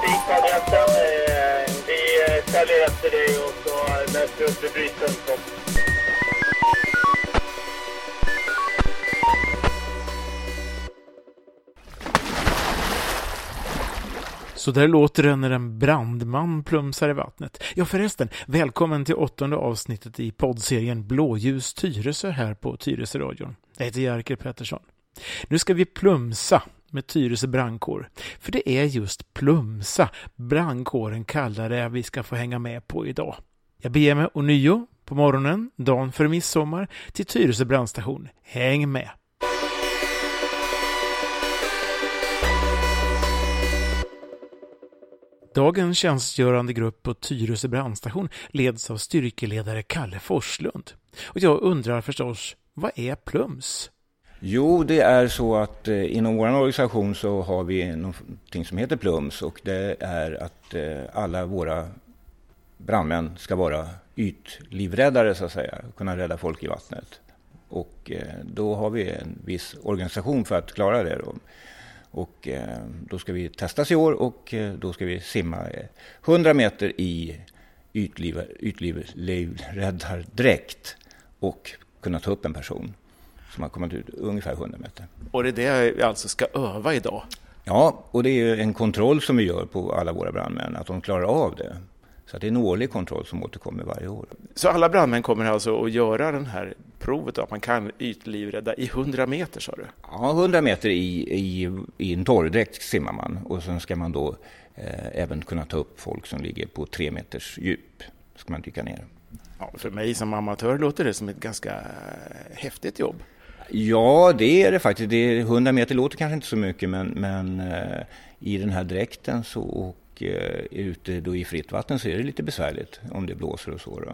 butiksadressen. Vi säljer efter dig och så läser vi upp vid brytpunkten. Så där låter det när en brandman plumsar i vattnet. Ja förresten, välkommen till åttonde avsnittet i poddserien Blåljus Tyresö här på Tyresöradion. Jag heter Jerker Pettersson. Nu ska vi plumsa med Tyresö brandkår. För det är just plumsa brandkåren kallar det vi ska få hänga med på idag. Jag beger mig ånyo på morgonen, dagen före midsommar, till Tyresö brandstation. Häng med! Dagens tjänstgörande grupp på Tyresö brandstation leds av styrkeledare Kalle Forslund. Och jag undrar förstås, vad är plums? Jo, det är så att eh, inom vår organisation så har vi någonting som heter plums och det är att eh, alla våra brandmän ska vara ytlivräddare så att säga, kunna rädda folk i vattnet. Och eh, då har vi en viss organisation för att klara det. Då. Och eh, då ska vi testas i år och eh, då ska vi simma eh, 100 meter i ytlivräddardräkt och kunna ta upp en person som har kommit ut ungefär 100 meter. Och det är det vi alltså ska öva idag? Ja, och det är en kontroll som vi gör på alla våra brandmän, att de klarar av det. Så det är en årlig kontroll som återkommer varje år. Så alla brandmän kommer alltså att göra det här provet att man kan ytlivrädda i 100 meter sa du? Ja, 100 meter i, i, i en torrdräkt simmar man och sen ska man då eh, även kunna ta upp folk som ligger på tre meters djup. ska man dyka ner. Ja, för mig som amatör låter det som ett ganska eh, häftigt jobb. Ja, det är det faktiskt. Det är, 100 meter låter kanske inte så mycket men, men eh, i den här dräkten så, och eh, ute då i fritt vatten så är det lite besvärligt om det blåser och så. Då.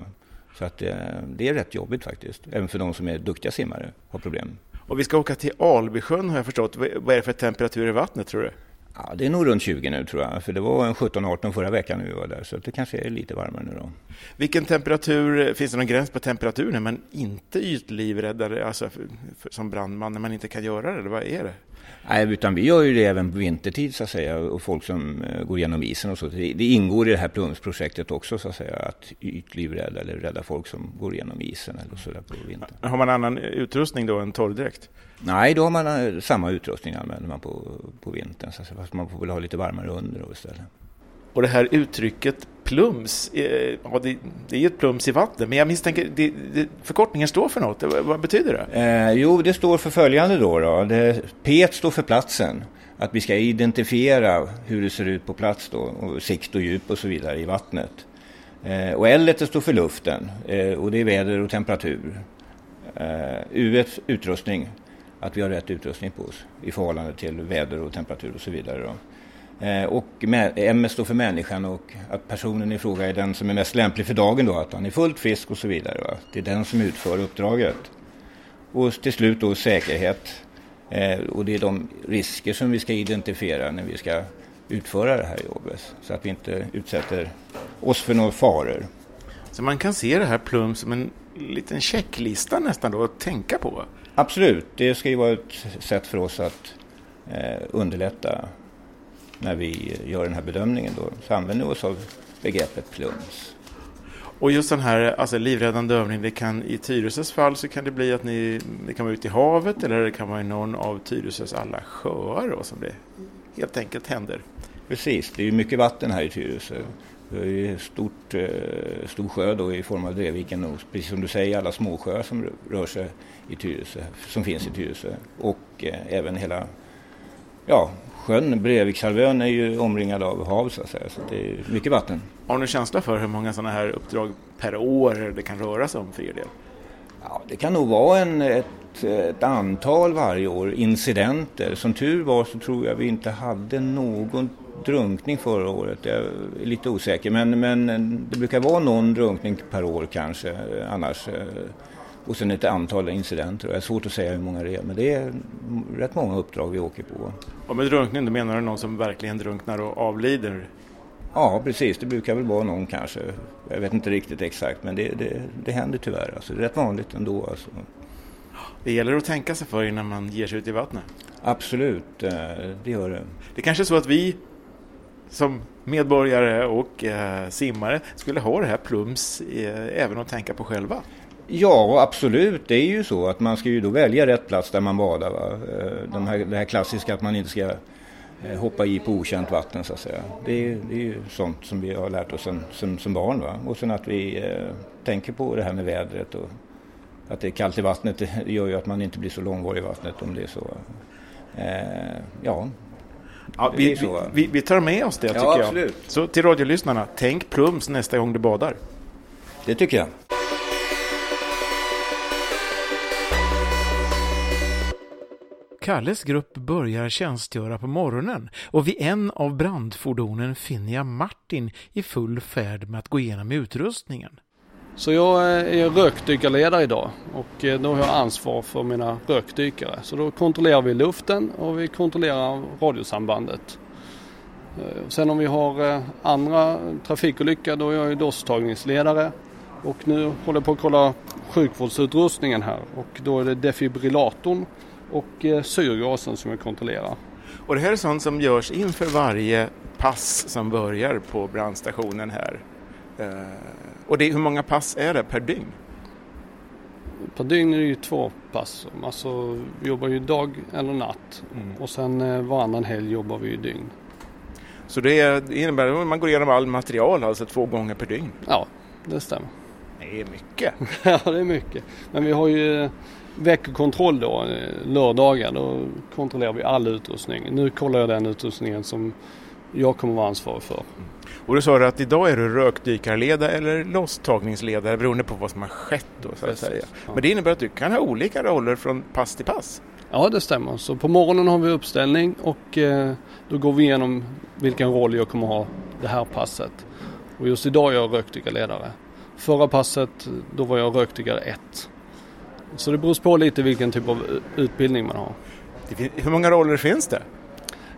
Så att eh, det är rätt jobbigt faktiskt, även för de som är duktiga simmare har problem. Och vi ska åka till Albysjön har jag förstått. Vad är det för temperatur i vattnet tror du? Ja, det är nog runt 20 nu tror jag, för det var en 17-18 förra veckan när vi var där, så det kanske är lite varmare nu då. Vilken temperatur, finns det någon gräns på temperatur när man inte ytlivräddare, alltså för, för, som brandman, när man inte kan göra det, vad är det? Nej, utan vi gör ju det även på vintertid så att säga och folk som uh, går igenom isen och så. Det, ingår i det här Plumsprojektet också så att säga att ytlivrädda eller rädda folk som går igenom isen eller så där på vintern. Har man annan utrustning då än torrdräkt? Nej, då har man uh, samma utrustning använder man på, på vintern så att säga, fast man får väl ha lite varmare under då istället. Och det här uttrycket plums, eh, ja, det, det är ju ett plums i vatten, men jag misstänker, det, det, förkortningen står för något, vad betyder det? Eh, jo, det står för följande då. då. Det, P står för platsen, att vi ska identifiera hur det ser ut på plats då, och sikt och djup och så vidare i vattnet. Eh, och L står för luften, eh, och det är väder och temperatur. Eh, U utrustning, att vi har rätt utrustning på oss i förhållande till väder och temperatur och så vidare. Då. Eh, och MS står för människan och att personen i fråga är den som är mest lämplig för dagen då, att han är fullt frisk och så vidare. Va? Det är den som utför uppdraget. Och till slut då säkerhet. Eh, och det är de risker som vi ska identifiera när vi ska utföra det här jobbet. Så att vi inte utsätter oss för några faror. Så man kan se det här Plum som en liten checklista nästan då att tänka på? Absolut, det ska ju vara ett sätt för oss att eh, underlätta när vi gör den här bedömningen då, så använder vi oss av begreppet plums. Och just den här alltså, livräddande övning, det kan, i Tyresös fall så kan det bli att ni, det kan vara ute i havet eller det kan vara i någon av Tyresös alla sjöar då, som det helt enkelt händer. Precis, det är ju mycket vatten här i Tyresö. Vi har stort, eh, stor sjö då i form av Drevviken och precis som du säger alla småsjöar som rör sig i Tyresö, som finns i Tyresö och eh, även hela ja, sjön Brevikshalvön är ju omringad av hav så att säga, så det är mycket vatten. Har ni känsla för hur många sådana här uppdrag per år det kan röra sig om för er del? Ja, det kan nog vara en, ett, ett antal varje år, incidenter. Som tur var så tror jag vi inte hade någon drunkning förra året. Jag är lite osäker, men, men det brukar vara någon drunkning per år kanske annars. Och sen ett antal incidenter. Det är svårt att säga hur många det är, men det är rätt många uppdrag vi åker på. Och med drunkning, då menar du någon som verkligen drunknar och avlider? Ja, precis. Det brukar väl vara någon kanske. Jag vet inte riktigt exakt, men det, det, det händer tyvärr. Alltså, det är rätt vanligt ändå. Alltså. Det gäller att tänka sig för innan man ger sig ut i vattnet. Absolut, eh, det gör det. Det är kanske är så att vi som medborgare och eh, simmare skulle ha det här plums eh, även att tänka på själva. Ja, absolut. Det är ju så att man ska ju då välja rätt plats där man badar. Va? Eh, De här, det här klassiska att man inte ska eh, hoppa i på okänt vatten så att säga. Det är, det är ju sånt som vi har lärt oss som, som, som barn. Va? Och sen att vi eh, tänker på det här med vädret och att det är kallt i vattnet det gör ju att man inte blir så långvarig i vattnet om det är så. Eh, ja, Ja, vi, så, vi, vi tar med oss det tycker jag. absolut. Så till radiolyssnarna, tänk plums nästa gång du badar. det tycker jag. Kalles grupp börjar tjänstgöra på morgonen och vid en av brandfordonen finner jag Martin i full färd med att gå igenom utrustningen. Så jag eh, är rökdykarledare idag och eh, då har jag ansvar för mina rökdykare. Så då kontrollerar vi luften och vi kontrollerar radiosambandet. Eh, sen om vi har andra trafikolyckor då är jag ju dosstagningsledare. och nu håller jag på att kolla sjukvårdsutrustningen här och då är det defibrillatorn och eh, syrgasen som jag kontrollerar. Och det här är sånt som görs inför varje pass som börjar på brandstationen här. Eh, och det, hur många pass är det per dygn? Per dygn är det ju två pass. Alltså vi jobbar ju dag eller natt och sen eh, varannan helg jobbar vi ju dygn. Så det innebär att man går igenom all material alltså två gånger per dygn. Ja, det stämmer. Det är mycket. Ja, det är mycket. Men vi har ju eh, veckokontroll då, eh, lördagar. Då kontrollerar vi all utrustning. Nu kollar jag den utrustningen som jag kommer vara ansvarig för. Och du sa att idag är du rökdykarledare eller losstagningsledare beroende på vad som har skett då så att säga. ja. Men det innebär att du kan ha olika roller från pass till pass. Ja, det stämmer. Så på morgonen har vi uppställning och eh, då går vi igenom vilken roll jag kommer ha det här passet. Och just idag är jag rökdykarledare. Förra passet, då var jag rökdykare 1. Så det beror på lite vilken typ av utbildning man har. Hur många roller finns det?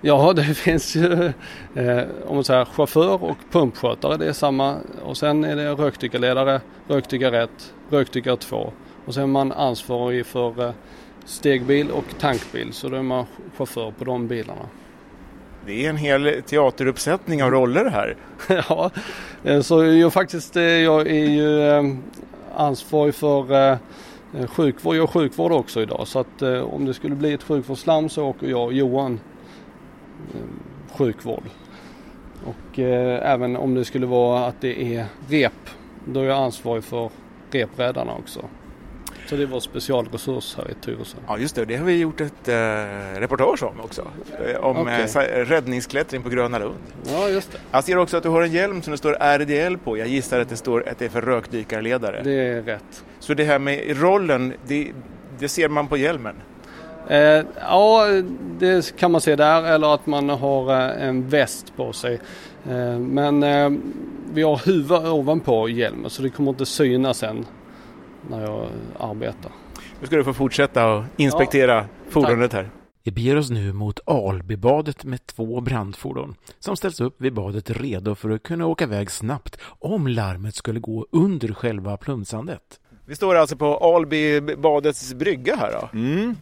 Ja, det finns ju eh, om man säger chaufför och pumpskötare. Det är samma. Och sen är det rökdykarledare, rökdykare 1, rökdykare 2. Och sen är man ansvarig för eh, stegbil och tankbil. Så då är man chaufför på de bilarna. Det är en hel teateruppsättning av roller här. ja, eh, så jag faktiskt, eh, jag är ju eh, ansvarig för sjukvård. Jag sjukvård också idag. Så att om det skulle bli ett sjukvårdslarm så åker jag och Johan sjukvård. Och även om det skulle vara att det är rep, då är jag ansvarig för repräddarna också. Så det är vår specialresurs här i Tyresö. Ja just det, det har vi gjort ett eh, reportage om också. Eh, om Okej. eh, räddningsklättring på Gröna Lund. Ja, just det. Jag ser också att du har en hjälm som det står RDL på. Jag gissar att det står att det är för rökdykarledare. Det är rätt. Så det här med rollen, det, det ser man på hjälmen. Eh, ja, det kan man se där eller att man har eh, en väst på sig. Eh, men eh, vi har huvud ovanpå hjälmen så det kommer inte synas sen när jag arbetar. Nu ska du få fortsätta och inspektera fordonet här. Vi beger oss nu mot Albybadet med två brandfordon som ställs upp vid badet redo för att kunna åka iväg snabbt om larmet skulle gå under själva plumsandet. Vi står alltså på Albybadets brygga här då. Mm.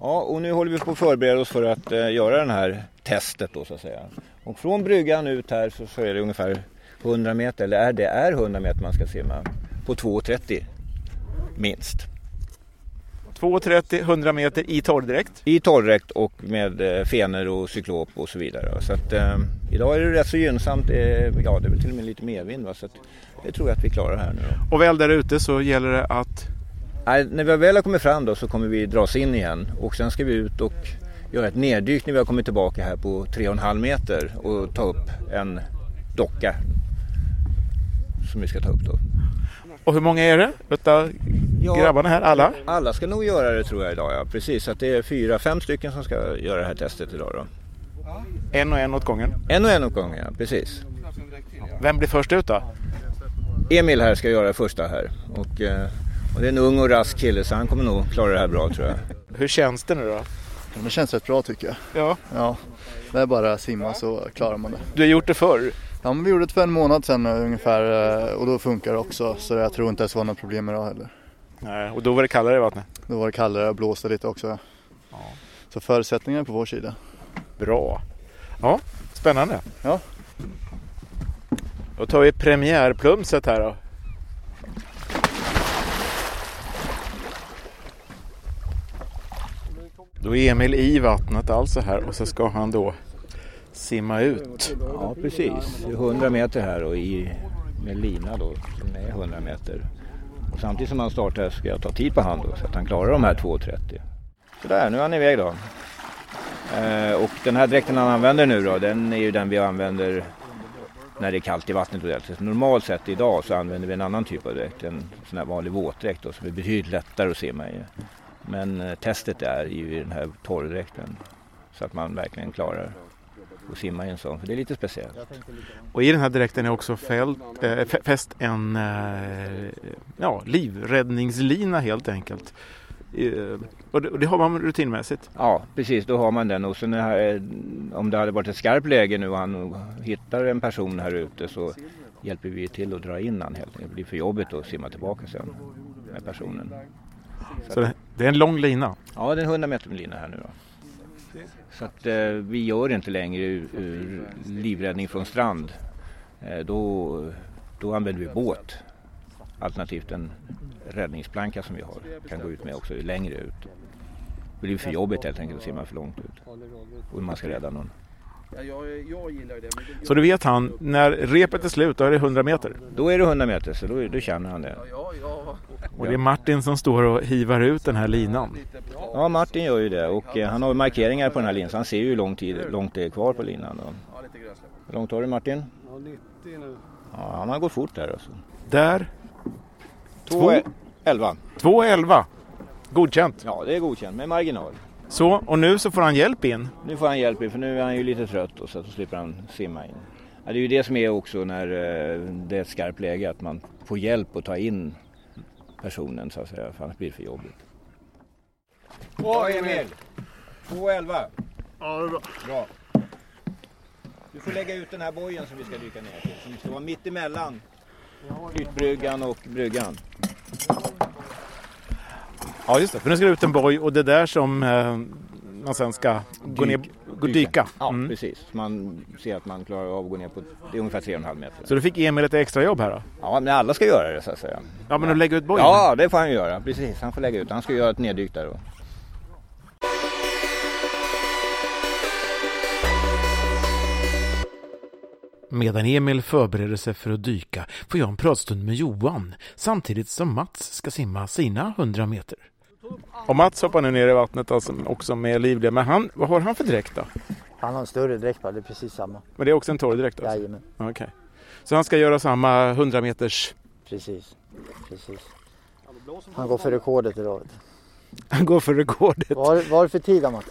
Ja, och nu håller vi på att förbereda oss för att eh, göra det här testet då så att säga. Och från bryggan ut här så, så är det ungefär 100 meter, eller är det är 100 meter man ska simma på 2,30 minst. 2,30, 100 meter i torrdräkt. I torrdräkt och med eh, fenor och cyklop och så vidare. Så att, eh, idag är det rätt så gynnsamt. Eh, ja, det är väl till och med lite medvind. Va? Så att, det tror jag att vi klarar här nu då. Och väl där ute så gäller det att Nej, när vi väl har kommit fram då så kommer vi dras in igen och sen ska vi ut och göra ett neddyk när vi har kommit tillbaka här på 3,5 meter och ta upp en docka som vi ska ta upp då. Och hur många är det utav Ja. grabbarna här? Alla? Alla ska nog göra det tror jag idag, ja precis. Så att det är fyra, fem stycken som ska göra det här testet idag då. En och en åt gången. En och en åt gången, ja precis. Vem blir först ut då? Emil här ska göra det första här och, eh, och det är en ung och rask kille så han kommer nog klara det här bra tror jag. Hur känns det nu då? Det känns rätt bra tycker jag. Ja. Ja, det är bara att simma så klarar man det. Du har gjort det förr. Ja, men vi gjorde det för en månad sedan eh, ungefär eh, och då funkar det också så jag tror inte det ska vara något problem idag heller. Nej, och då var det kallare i vattnet. Då var det kallare och blåste lite också. Så förutsättningarna är på vår sida. Bra. Ja, spännande. Ja. Då tar vi premiärplumset här då. Då är Emil i vattnet alltså här och så ska han då simma ut. Ja, precis. 100 meter här och i med lina då som är 100 meter. Och samtidigt som han startar ska jag ta tid på hand då, så att han klarar de här 2.30. Sådär, nu är han iväg då. Eh, och den här dräkten han använder nu då, den är ju den vi använder när det är kallt i vattnet ordentligt. Normalt sett idag så använder vi en annan typ av dräkt, en sån här vanlig våtdräkt då, som är betydligt lättare att simma i. Men eh, testet är ju i den här torrdräkten så att man verkligen klarar att simma i en sån, för det är lite speciellt. Och i den här dräkten är också fält, äh, fäst en äh, ja, livräddningslina helt enkelt. Uh, och, det, och det har man rutinmässigt? Ja, precis. Då har man den. Och sen här, om det hade varit ett skarpt läge nu och han hittar en person här ute så hjälper vi till att dra in han helt enkelt. Det blir för jobbigt att simma tillbaka sen med personen. Så, så det, det, är en lång lina? Ja, det är en 100 meter lina här nu då. Så att eh, vi gör inte längre ur, ur livräddning från strand. Eh, då, då använder vi båt. Alternativt en räddningsplanka som vi har. Kan gå ut med också längre ut. Det blir för jobbigt helt enkelt att simma för långt ut. Och man ska rädda någon. Så då vet han, när repet är slut, då är det 100 meter? Då är det 100 meter, så då, då känner han det. Och det är Martin som står och hivar ut den här linan? Ja, Martin gör ju det och eh, han har markeringar på den här linan så han ser ju hur lång tid, långt det är kvar på linan. Då. Hur långt har du Martin? Ja, 90 nu. Ja, han har gått fort där alltså. Där? 2.11. 2.11. Godkänt? Ja, det är godkänt med marginal. Så, och nu så får han hjälp in? Nu får han hjälp in för nu är han ju lite trött och så, så slipper han simma in. Ja, det är ju det som är också när eh, det är ett skarpt läge att man får hjälp att ta in personen så att säga, för annars blir det för jobbigt. Bra Emil! 2.11. Ja, det är bra. Bra. Du får lägga ut den här bojen som vi ska dyka ner till, som ska vara mitt emellan flytbryggan och bryggan. Ja just det, för nu ska det ut en boj och det är där som eh, man sen ska gå ner och dyka. Ja Mm. precis, man ser att man klarar av att gå ner på, det är ungefär 3,5 meter. Så du fick Emil ett extra jobb här då? Ja men alla ska göra det så att säga. Ja men att lägga ut bojen? Ja det får han göra, precis. Han får lägga ut, han ska göra ett neddyk där då. Medan Emil förbereder sig för att dyka får jag en pratstund med Johan samtidigt som Mats ska simma sina 100 meter. Och Mats hoppar nu ner i vattnet alltså också med livliga, men han, vad har han för dräkt då? Han har en större dräkt bara, det är precis samma. Men det är också en torrdräkt alltså? Jajamän, Okej. Så han ska göra samma 100 meters... precis. precis. Han går för rekordet idag. Han går för rekordet. Vad har du för tid Amat?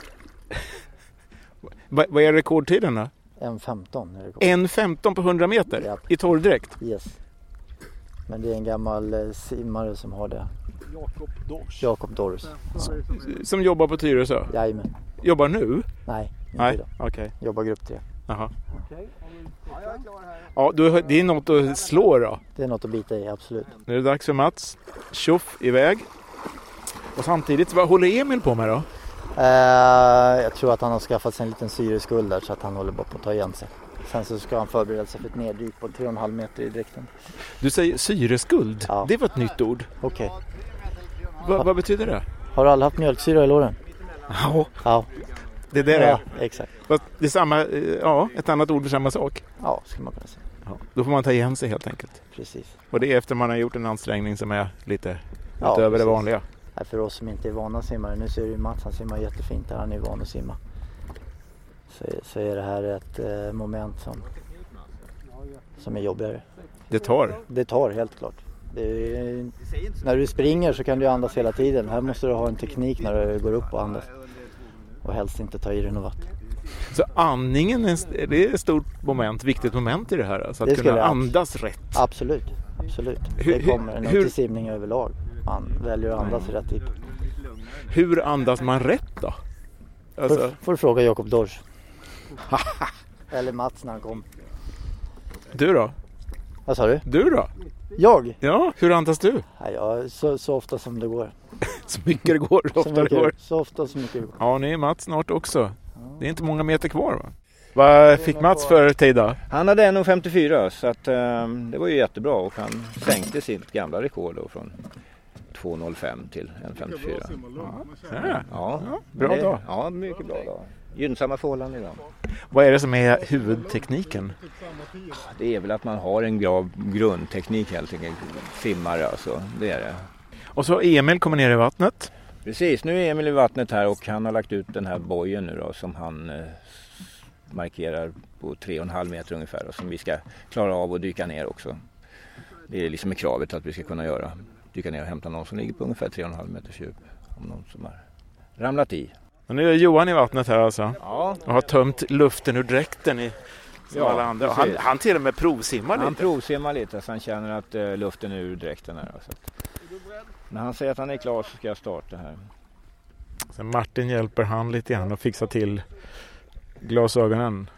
Va, vad är rekordtiden då? 1.15 är rekord. 1.15 på 100 meter Ja. i torrdräkt? Yes. Men det är en gammal eh, simmare som har det. Jakob Dors. Jakob Dorus. Som jobbar på Tyresö? Jajamän. Jobbar nu? Nej, inte Nej, idag. okej. Jobbar grupp 3. Jaha. Ja, då, det är något att slå då. Det är något att bita i, absolut. Nu är det dags för Mats. Tjoff iväg. Och samtidigt, vad håller Emil på med då? Eh, jag tror att han har skaffat sig en liten syreskuld där så att han håller bara på att ta igen sig. Sen så ska han förbereda sig för ett neddyk på 3,5 meter i dräkten. Du säger syreskuld. Ja. Det var ett nytt ord. Okej. Va, vad betyder det? Har du aldrig haft mjölksyra i låren? Ja, Ja. det är det det ja, är. exakt. Fast Det är samma, eh, ja, ett annat ord för samma sak. Ja, skulle man kunna säga. Då får man ta igen sig helt enkelt. Precis. Och det är efter man har gjort en ansträngning som är lite Ja, utöver det precis. vanliga. Nej, för oss som inte är vana simmare, nu ser du ju Mats, han simmar jättefint där, han är van att simma. Så, så är det här ett eh, moment som, som är jobbigare. Det tar. Det tar helt klart. Det är, när du springer så kan du andas hela tiden. Här måste du ha en teknik när du går upp och andas. Och helst inte ta i dig något vatten. Så andningen är, det är ett stort moment, viktigt moment i det här. Alltså att Det kunna andas rätt. Absolut, absolut. Hur- Det kommer hur- nog till simning överlag. Man väljer att andas rätt typ. Hur andas man rätt då? Alltså, Får, får du fråga Jakob Dorsch. Eller Mats när han kom. du då? Vad sa du? Du då? Jag? Ja, hur andas du? Jag, så, så ofta som det går. Så mycket det går, så Så, ofta det mycket, går. så ofta som mycket det går. Ja, ni är Mats snart också. Det är inte många meter kvar va? Vad fick Mats för tid då? Han hade 1.54 så att, eh, det var ju jättebra och han sänkte sitt gamla rekord då från 2.05 till 1.54. Ja. Ja, bra det, dag. Ja, mycket bra dag. Gynnsamma förhållanden idag. Vad är det som är huvudtekniken? Det är väl att man har en bra grundteknik helt enkelt. Simmare alltså, det är det. Och så Emil kommer ner i vattnet. Precis, nu är Emil i vattnet här och han har lagt ut den här bojen nu då som han eh, markerar på 3,5 meter ungefär och som vi ska klara av att dyka ner också. Det är liksom kravet att vi ska kunna göra. Dyka ner och hämta någon som ligger på ungefär 3,5 meters djup. Om någon som har ramlat i. Och nu är Johan i vattnet här alltså. Ja, Och har tömt luften ur dräkten i som Ja, alla andra. Han, han till och med provsimmar han lite. provsimmar lite så han känner att eh, luften är ur dräkten här. Så att, när han säger att han är klar så ska jag starta här. Sen Martin hjälper han lite grann och fixar till glasögonen.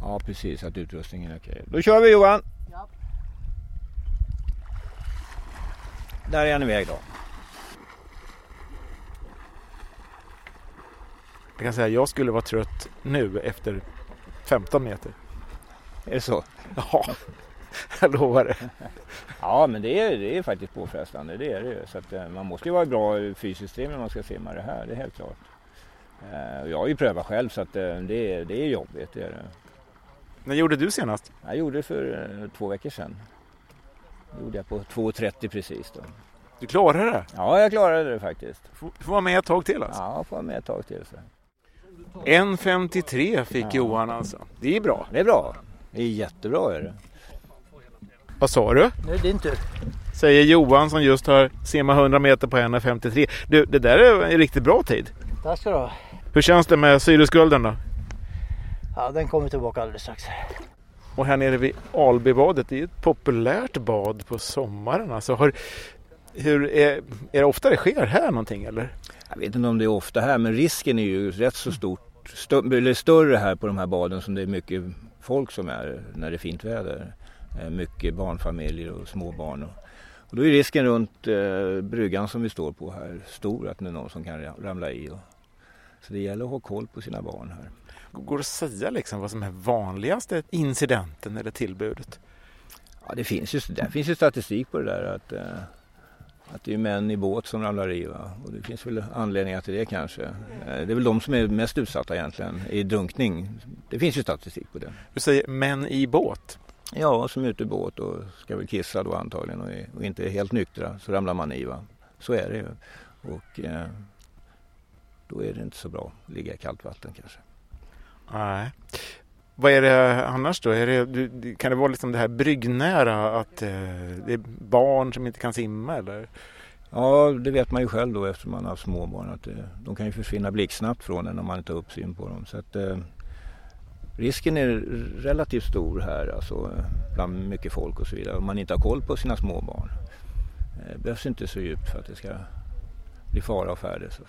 Ja precis, att utrustningen är okej. Då kör vi Johan! Där är han iväg då. Jag kan säga att jag skulle vara trött nu efter 15 meter. Är det så? Ja, jag lovar det. Ja men det är, det är faktiskt påfrestande, det är det ju. Så att, eh, man måste ju vara bra fysiskt trim när man ska simma det här, det är helt klart. Eh, jag har ju prövat själv så att eh, det, är, det är jobbigt. Det är det. När gjorde du senast? Jag gjorde det för två veckor sedan. Det gjorde jag på 2.30 precis då. Du klarade det? Ja jag klarade det faktiskt. Får får vara med ett tag till alltså. Ja, får vara med ett tag till. Så. 1.53 fick Ja. Johan alltså. Det är bra. Det är bra. Det är jättebra är det. Vad sa du? Nu är det din tur. Säger Johan som just har simmat 100 meter på 1.53. Du, det där är en riktigt bra tid. Tack ska du ha. Hur känns det med syreskulden då? Ja, den kommer tillbaka alldeles strax. Och här nere vid Albybadet, det är ett populärt bad på sommaren. Alltså, har, hur är, är det ofta det sker här någonting eller? Jag vet inte om det är ofta här men risken är ju rätt så stort, stö, eller större här på de här baden som det är mycket folk som är när det är fint väder. Eh, Mycket barnfamiljer och små barn. Och, och då är risken runt eh, bryggan som vi står på här stor att det är någon som kan ra- ramla i. Och, så det gäller att ha koll på sina barn här. Går det att säga liksom vad som är vanligaste incidenten eller tillbudet? Ja, det finns ju, där finns ju statistik på det där att, eh, att det är män i båt som ramlar i. Va? Och det finns väl anledningar till det kanske. Eh, det är väl de som är mest utsatta egentligen i drunkning. Det finns ju statistik på det. Du säger män i båt. Ja, som är ute i båt och ska väl kissa då antagligen och, är, och inte är helt nyktra så ramlar man i. Va? Så är det ju. Och eh, då är det inte så bra att ligga i kallt vatten kanske. Nej. Vad är det annars då? Är det, kan det vara liksom det här bryggnära att eh, det är barn som inte kan simma eller? Ja, det vet man ju själv då eftersom man har småbarn att eh, de kan ju försvinna blixtsnabbt från en om man inte har uppsyn på dem. Så att, eh, risken är relativt stor här alltså, bland mycket folk och så vidare om man inte har koll på sina småbarn. Det behövs inte så djupt för att det ska bli fara och färde. Och så.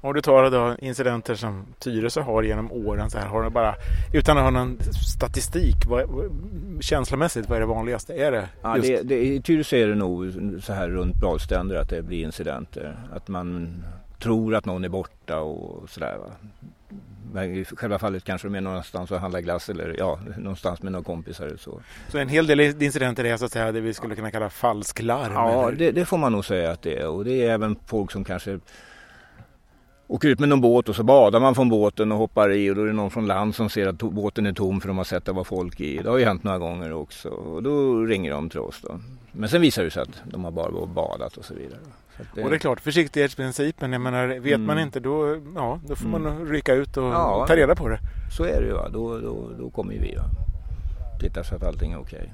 Om du tar då incidenter som Tyresö har genom åren så här, har du bara utan att ha någon statistik, vad, känslomässigt vad är det vanligaste? Är det Ja, just det, det, I Tyresö är det nog så här runt badstränder att det blir incidenter. Att man tror att någon är borta och sådär. I själva fallet kanske de är någonstans och handlar glass eller ja, någonstans med några kompisar eller så. Så en hel del incidenter är så att säga det vi skulle kunna kalla falsklarm? Ja, det, det får man nog säga att det är. Och det är även folk som kanske åker ut med någon båt och så badar man från båten och hoppar i och då är det någon från land som ser att båten är tom för de har sett att det var folk i. Det har ju hänt några gånger också och då ringer de till oss då. Men sen visar det sig att de har bara och badat och så vidare. Så att Och det är klart, försiktighetsprincipen, jag menar, vet man Mm. inte då, ja, då får man Mm. nog rycka ut och Ja. ta reda på det. Så är det ju. Va? Då, då, då kommer ju vi. Va? Tittar så att allting är okej.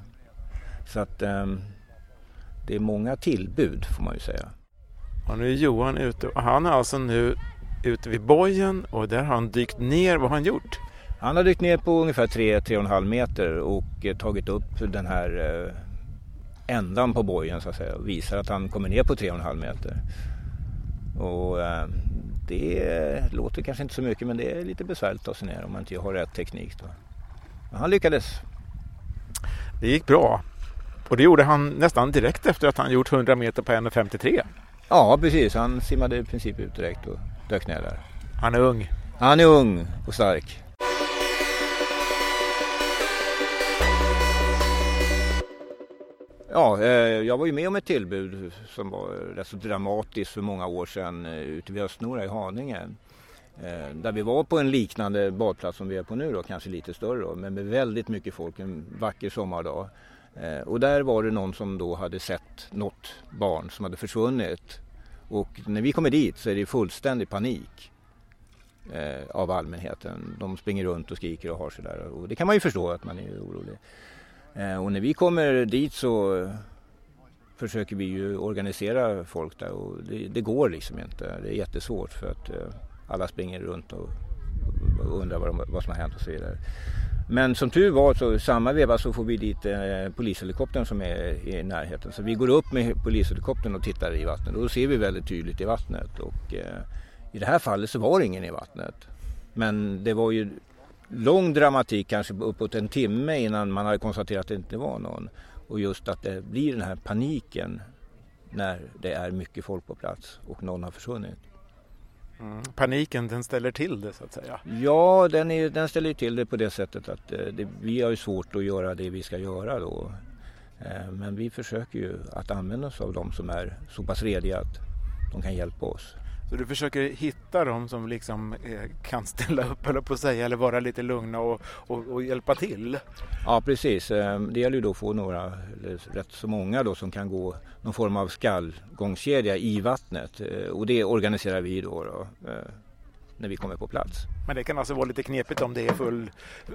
Så att ehm, det är många tillbud får man ju säga. Och nu är Johan ute och han är alltså nu ute vid bojen och där har han dykt ner. Vad har han gjort? Han har dykt ner på ungefär 3-3,5 meter och eh, tagit upp den här eh, ändan på bojen så att säga och visar att han kommer ner på 3,5 meter. Och eh, det låter kanske inte så mycket men det är lite besvärligt att ta sig ner om man inte har rätt teknik. Då. Men han lyckades. Det gick bra. Och det gjorde han nästan direkt efter att han gjort 100 meter på 1.53. Ja precis, han simmade i princip ut direkt och dök ner där. Han är ung. Han är ung och stark. Ja, eh, jag var ju med om ett tillbud som var rätt så dramatiskt för många år sedan eh, ute vid Östnora i Haninge. Eh, där vi var på en liknande badplats som vi är på nu då, kanske lite större då, men med väldigt mycket folk en vacker sommardag. Och där var det någon som då hade sett något barn som hade försvunnit och när vi kommer dit så är det fullständig panik eh, av allmänheten. De springer runt och skriker och har sig där och det kan man ju förstå att man är orolig. Eh, och när vi kommer dit så försöker vi ju organisera folk där och det, det, går liksom inte. Det är jättesvårt för att eh, alla springer runt och, och undrar vad, de, vad, som har hänt och så vidare. Men som tur var så samma veva så får vi dit eh, polishelikoptern som är i närheten. Så vi går upp med polishelikoptern och tittar i vattnet och då ser vi väldigt tydligt i vattnet. Och eh, i det här fallet så var det ingen i vattnet. Men det var ju lång dramatik, kanske uppåt en timme innan man hade konstaterat att det inte var någon. Och just att det blir den här paniken när det är mycket folk på plats och någon har försvunnit. Mm. Paniken den ställer till det så att säga? Ja, den, är, den ställer till det på det sättet att eh, det, vi har ju svårt att göra det vi ska göra då. Eh, men vi försöker ju att använda oss av de som är så pass rediga att de kan hjälpa oss. Så du försöker hitta dem som liksom eh, kan ställa upp eller på att säga eller vara lite lugna och, och, och, hjälpa till? Ja precis, eh, det gäller ju då att få några, eller rätt så många då som kan gå någon form av skallgångskedja i vattnet eh, och det organiserar vi då, då när vi kommer på plats. Men det kan alltså vara lite knepigt om det är full,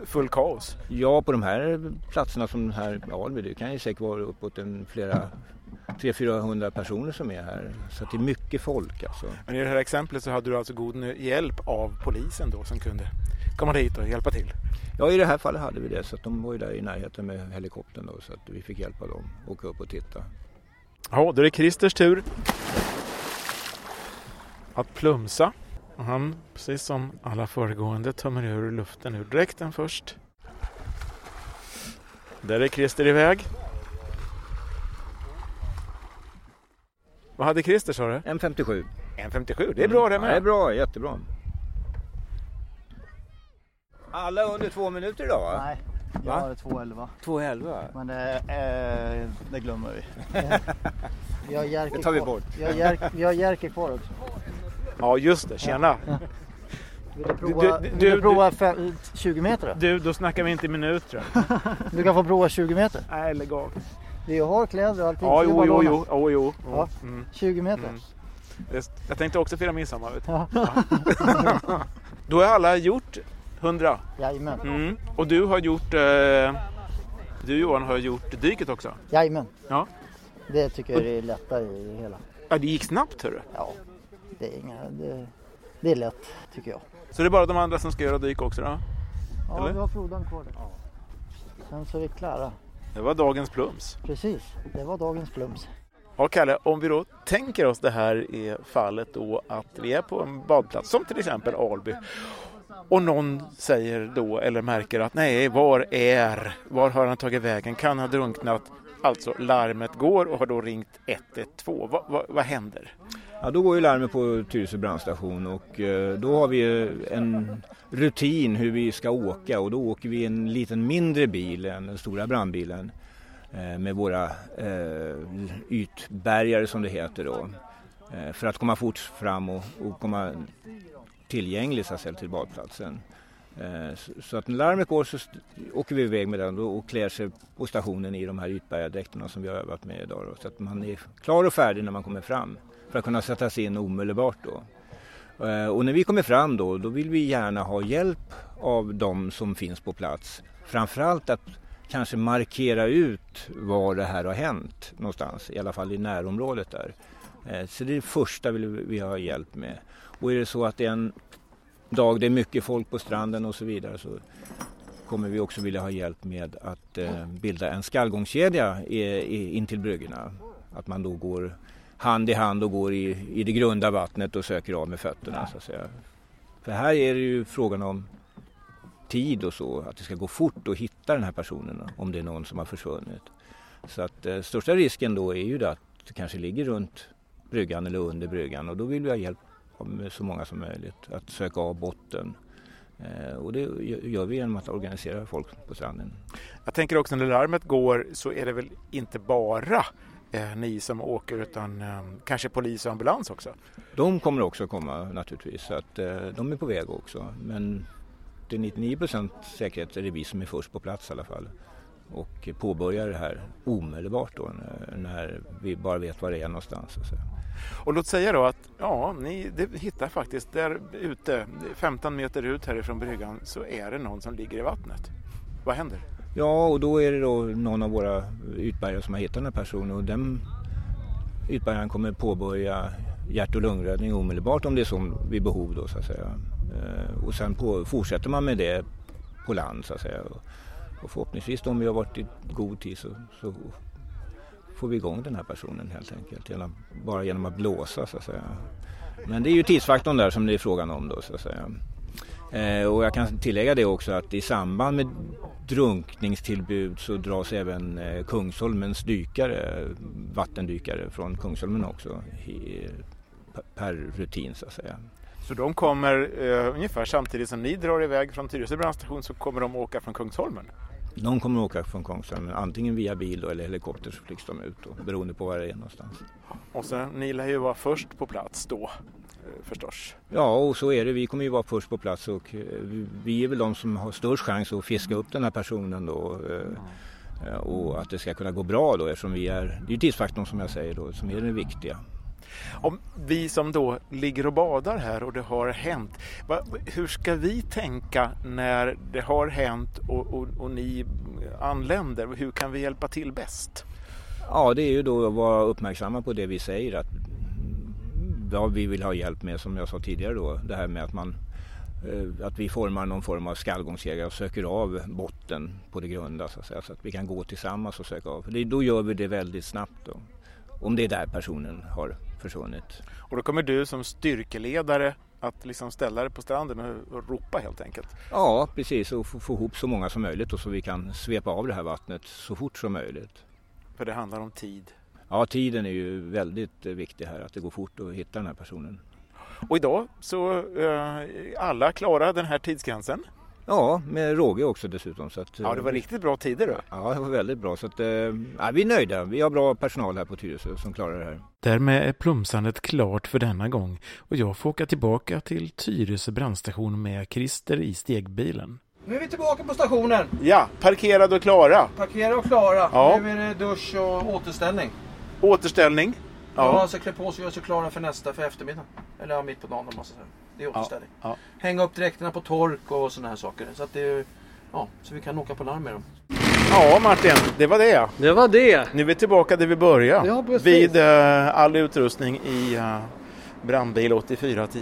full kaos? Ja, på de här platserna som här i Alby, det kan ju säkert vara uppåt en flera 300-400 personer som är här. Så det är mycket folk alltså. Men i det här exemplet så hade du alltså god hjälp av polisen då som kunde komma dit och hjälpa till? Ja, i det här fallet hade vi det. Så de var ju där i närheten med helikoptern då, så att vi fick hjälpa dem att åka upp och titta. Ja, då är det Christers tur att plumsa. Och han, precis som alla föregående, tömmer ur luften ur dräkten först. Där är Christer iväg. Vad hade Christer sa du? M57. M57, det är bra det med. Ja, det är bra, jättebra. Alla under två minuter idag va? Nej, jag har 2.11. 2.11? Men det, eh, det glömmer vi. Jag Jerker det tar vi bort. Vi har, Jerker, vi har Jerker kvar också. Ja just det, tjena. Vill du prova, du, vill du prova fem, 20 meter då? Du, då snackar vi inte minuter. du kan få prova 20 meter. Nej, lägg av. Vi har kläder och allting. Ja, jo, jo, jo, jo, jo. Ja, mm. 20 meter. Mm. Jag tänkte också fira midsommar. Vet ja. Då har alla gjort 100. Jajamän. Mm. Och du har gjort, eh, du Johan har gjort dyket också? Jajamän. Ja. Det tycker jag är lättare i hela. Ja, det gick snabbt hörru. Ja, det är, inga, det, det är lätt tycker jag. Så det är bara de andra som ska göra dyk också då? Ja, Eller? vi har Frodan kvar där. Ja. Sen så är vi klara. Det var dagens plums. Precis, det var dagens plums. Ja, Kalle, om vi då tänker oss det här i fallet då att vi är på en badplats som till exempel Alby och någon säger då eller märker att nej, var är, var har han tagit vägen, kan ha drunknat, alltså larmet går och har då ringt 112. Va, va, vad händer? Ja, då går ju larmet på Tyresö brandstation och eh, då har vi en rutin hur vi ska åka och då åker vi en liten mindre bil än den stora brandbilen eh, med våra eh, ytbärgare som det heter då för att komma fort fram och, och komma tillgänglig så att säga, till badplatsen. Så att när larmet går så åker vi iväg med den och klär sig på stationen i de här ytbärgardräkterna som vi har övat med idag. Då, så att man är klar och färdig när man kommer fram för att kunna sätta sig in omedelbart då. Eh, och när vi kommer fram då, då vill vi gärna ha hjälp av de som finns på plats. Framförallt att kanske markera ut var det här har hänt någonstans, i alla fall i närområdet där. Eh, så det är det första vi vill ha hjälp med. Och är det så att det är en dag det är mycket folk på stranden och så vidare så kommer vi också vilja ha hjälp med att eh, bilda en skallgångskedja in till bryggorna. Att man då går hand i hand och går i, i det grunda vattnet och söker av med fötterna så att säga. För här är det ju frågan om tid och så, att det ska gå fort att hitta den här personen om det är någon som har försvunnit. Så att eh, största risken då är ju det att det kanske ligger runt bryggan eller under bryggan och då vill vi ha hjälp med så många som möjligt att söka av botten Eh, och det gör vi genom att organisera folk på stranden. Jag tänker också när larmet går så är det väl inte bara eh, ni som åker utan eh, kanske polis och ambulans också? De kommer också komma naturligtvis, så att eh, de är på väg också. Men till 99 procent säkerhet är det vi som är först på plats i alla fall och påbörjar det här omedelbart då när, vi bara vet var det är någonstans. Så. Och låt säga då att ja, ni hittar faktiskt där ute, 15 meter ut härifrån bryggan, så är det någon som ligger i vattnet. Vad händer? Ja, och då är det då någon av våra utbärgare som har hittat den här personen och den utbärgaren kommer påbörja hjärt och lungräddning omedelbart om det är så vid behov då så att säga. Eh, och sen på, fortsätter man med det på land så att säga. Och förhoppningsvis om vi har varit i god tid så, så får vi igång den här personen helt enkelt. Genom, bara genom att blåsa så att säga. Men det är ju tidsfaktorn där som det är frågan om då så att säga. Eh, och jag kan tillägga det också att i samband med drunkningstillbud så dras även eh, Kungsholmens dykare, vattendykare från Kungsholmen också i, per rutin så att säga. Så de kommer eh, ungefär samtidigt som ni drar iväg från Tyresö brandstation så kommer de åka från Kungsholmen? De kommer åka från Kungsholmen antingen via bil eller helikopter så flygs de ut då, beroende på var det är någonstans. Och sen, ni lär ju vara först på plats då eh, förstås. Ja, och så är det. Vi kommer ju vara först på plats och eh, vi är väl de som har störst chans att fiska upp den här personen då. Eh, och att det ska kunna gå bra då eftersom vi är, det är tidsfaktorn som jag säger då, som är den viktiga. Om vi som då ligger och badar här och det har hänt, hur ska vi tänka när det har hänt och, och, och ni anländer? Hur kan vi hjälpa till bäst? Ja, det är ju då att vara uppmärksamma på det vi säger att vad vi vill ha hjälp med som jag sa tidigare då. Det här med att man eh, att vi formar någon form av skallgångsjägare och söker av botten på det grunda så att, säga, så att vi kan gå tillsammans och söka av. Då gör vi det väldigt snabbt då. Om det är där personen har försvunnit. Och då kommer du som styrkeledare att liksom ställa dig på stranden och ropa helt enkelt? Ja, precis och få, få ihop så många som möjligt och så vi kan svepa av det här vattnet så fort som möjligt. För det handlar om tid? Ja, tiden är ju väldigt viktig här, att det går fort att hitta den här personen. Och idag så är eh, alla klara den här tidsgränsen? Ja, med råge också dessutom. Så att, ja, det var riktigt bra tider då. Ja, det var väldigt bra. Så att, ja, vi är nöjda. Vi har bra personal här på Tyresö som klarar det här. Därmed är plumsandet klart för denna gång och jag får åka tillbaka till Tyresö brandstation med Christer i stegbilen. Nu är vi tillbaka på stationen. Ja, parkerade och klara. Parkerade och klara. Ja. Nu är det dusch och återställning. Återställning. Ja, man ska klä på sig och göra sig klara för nästa, för eftermiddagen. Eller ja, mitt på dagen om man ska säga. Det är återställning. Ja, ja. Hänga upp dräkterna på tork och sådana här saker. Så att det ja, så vi kan åka på larm med dem. Ja Martin, det var det. Det var det. Nu är vi tillbaka där vi började. Ja, vid uh, all utrustning i uh, brandbil 8410.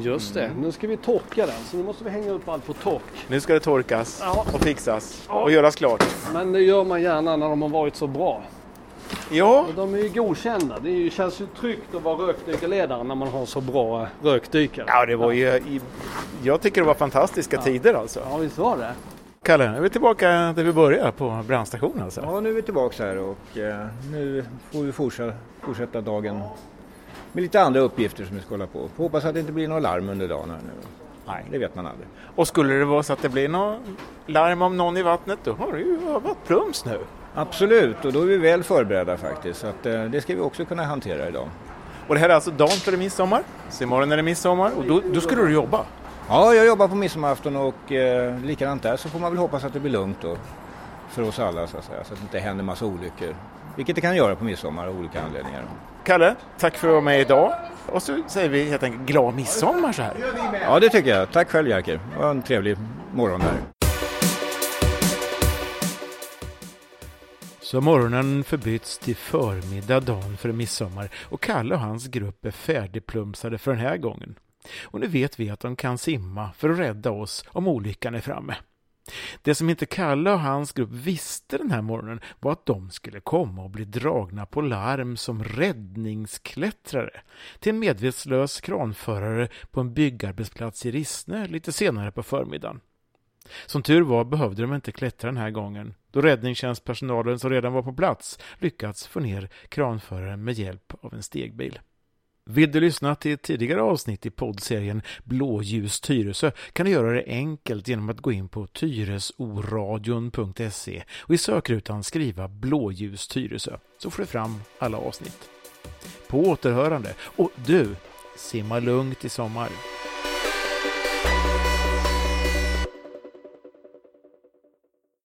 Just det. Mm. Nu ska vi torka den. Så nu måste vi hänga upp allt på tork. Nu ska det torkas ja. och fixas och göras klart. Men det gör man gärna när de har varit så bra. Ja. De är ju godkända. Det känns ju tryggt att vara rökdykarledare när man har så bra rökdykare. Ja, det var ju... Jag tycker det var fantastiska ja. tider alltså. Ja, visst var det. Kalle, nu är vi tillbaka där vi började på brandstationen alltså. Ja, nu är vi tillbaka här och eh, nu får vi fortsätta, fortsätta dagen med lite andra uppgifter som vi ska hålla på. Hoppas att det inte blir några larm under dagen här nu. Nej, det vet man aldrig. Och skulle det vara så att det blir något larm om någon i vattnet, då har det ju varit plums nu. Absolut, och då är vi väl förberedda faktiskt. Så att, eh, det ska vi också kunna hantera idag. Och det här är alltså dagen före midsommar, så imorgon är det midsommar och då, då ska du jobba? Ja, jag jobbar på midsommarafton och eh, likadant där så får man väl hoppas att det blir lugnt då för oss alla så att säga, så att det inte händer massa olyckor. Vilket det kan göra på midsommar av olika anledningar. Kalle, tack för att du var med idag. Och så säger vi helt enkelt glad midsommar så här. Ja, det tycker jag. Tack själv Jerker. Det var en trevlig morgon här. Så morgonen förbyts till förmiddag dagen för midsommar och Kalle och hans grupp är färdigplumsade för den här gången. Och nu vet vi att de kan simma för att rädda oss om olyckan är framme. Det som inte Kalle och hans grupp visste den här morgonen var att de skulle komma och bli dragna på larm som räddningsklättrare till en medvetslös kranförare på en byggarbetsplats i Rissne lite senare på förmiddagen. Som tur var behövde de inte klättra den här gången då räddningstjänstpersonalen som redan var på plats lyckats få ner kranföraren med hjälp av en stegbil. Vill du lyssna till ett tidigare avsnitt i poddserien Blåljus Tyresö kan du göra det enkelt genom att gå in på tyresoradion.se och i sökrutan skriva Blåljus Tyresö så får du fram alla avsnitt. På återhörande och du, simma lugnt i sommar.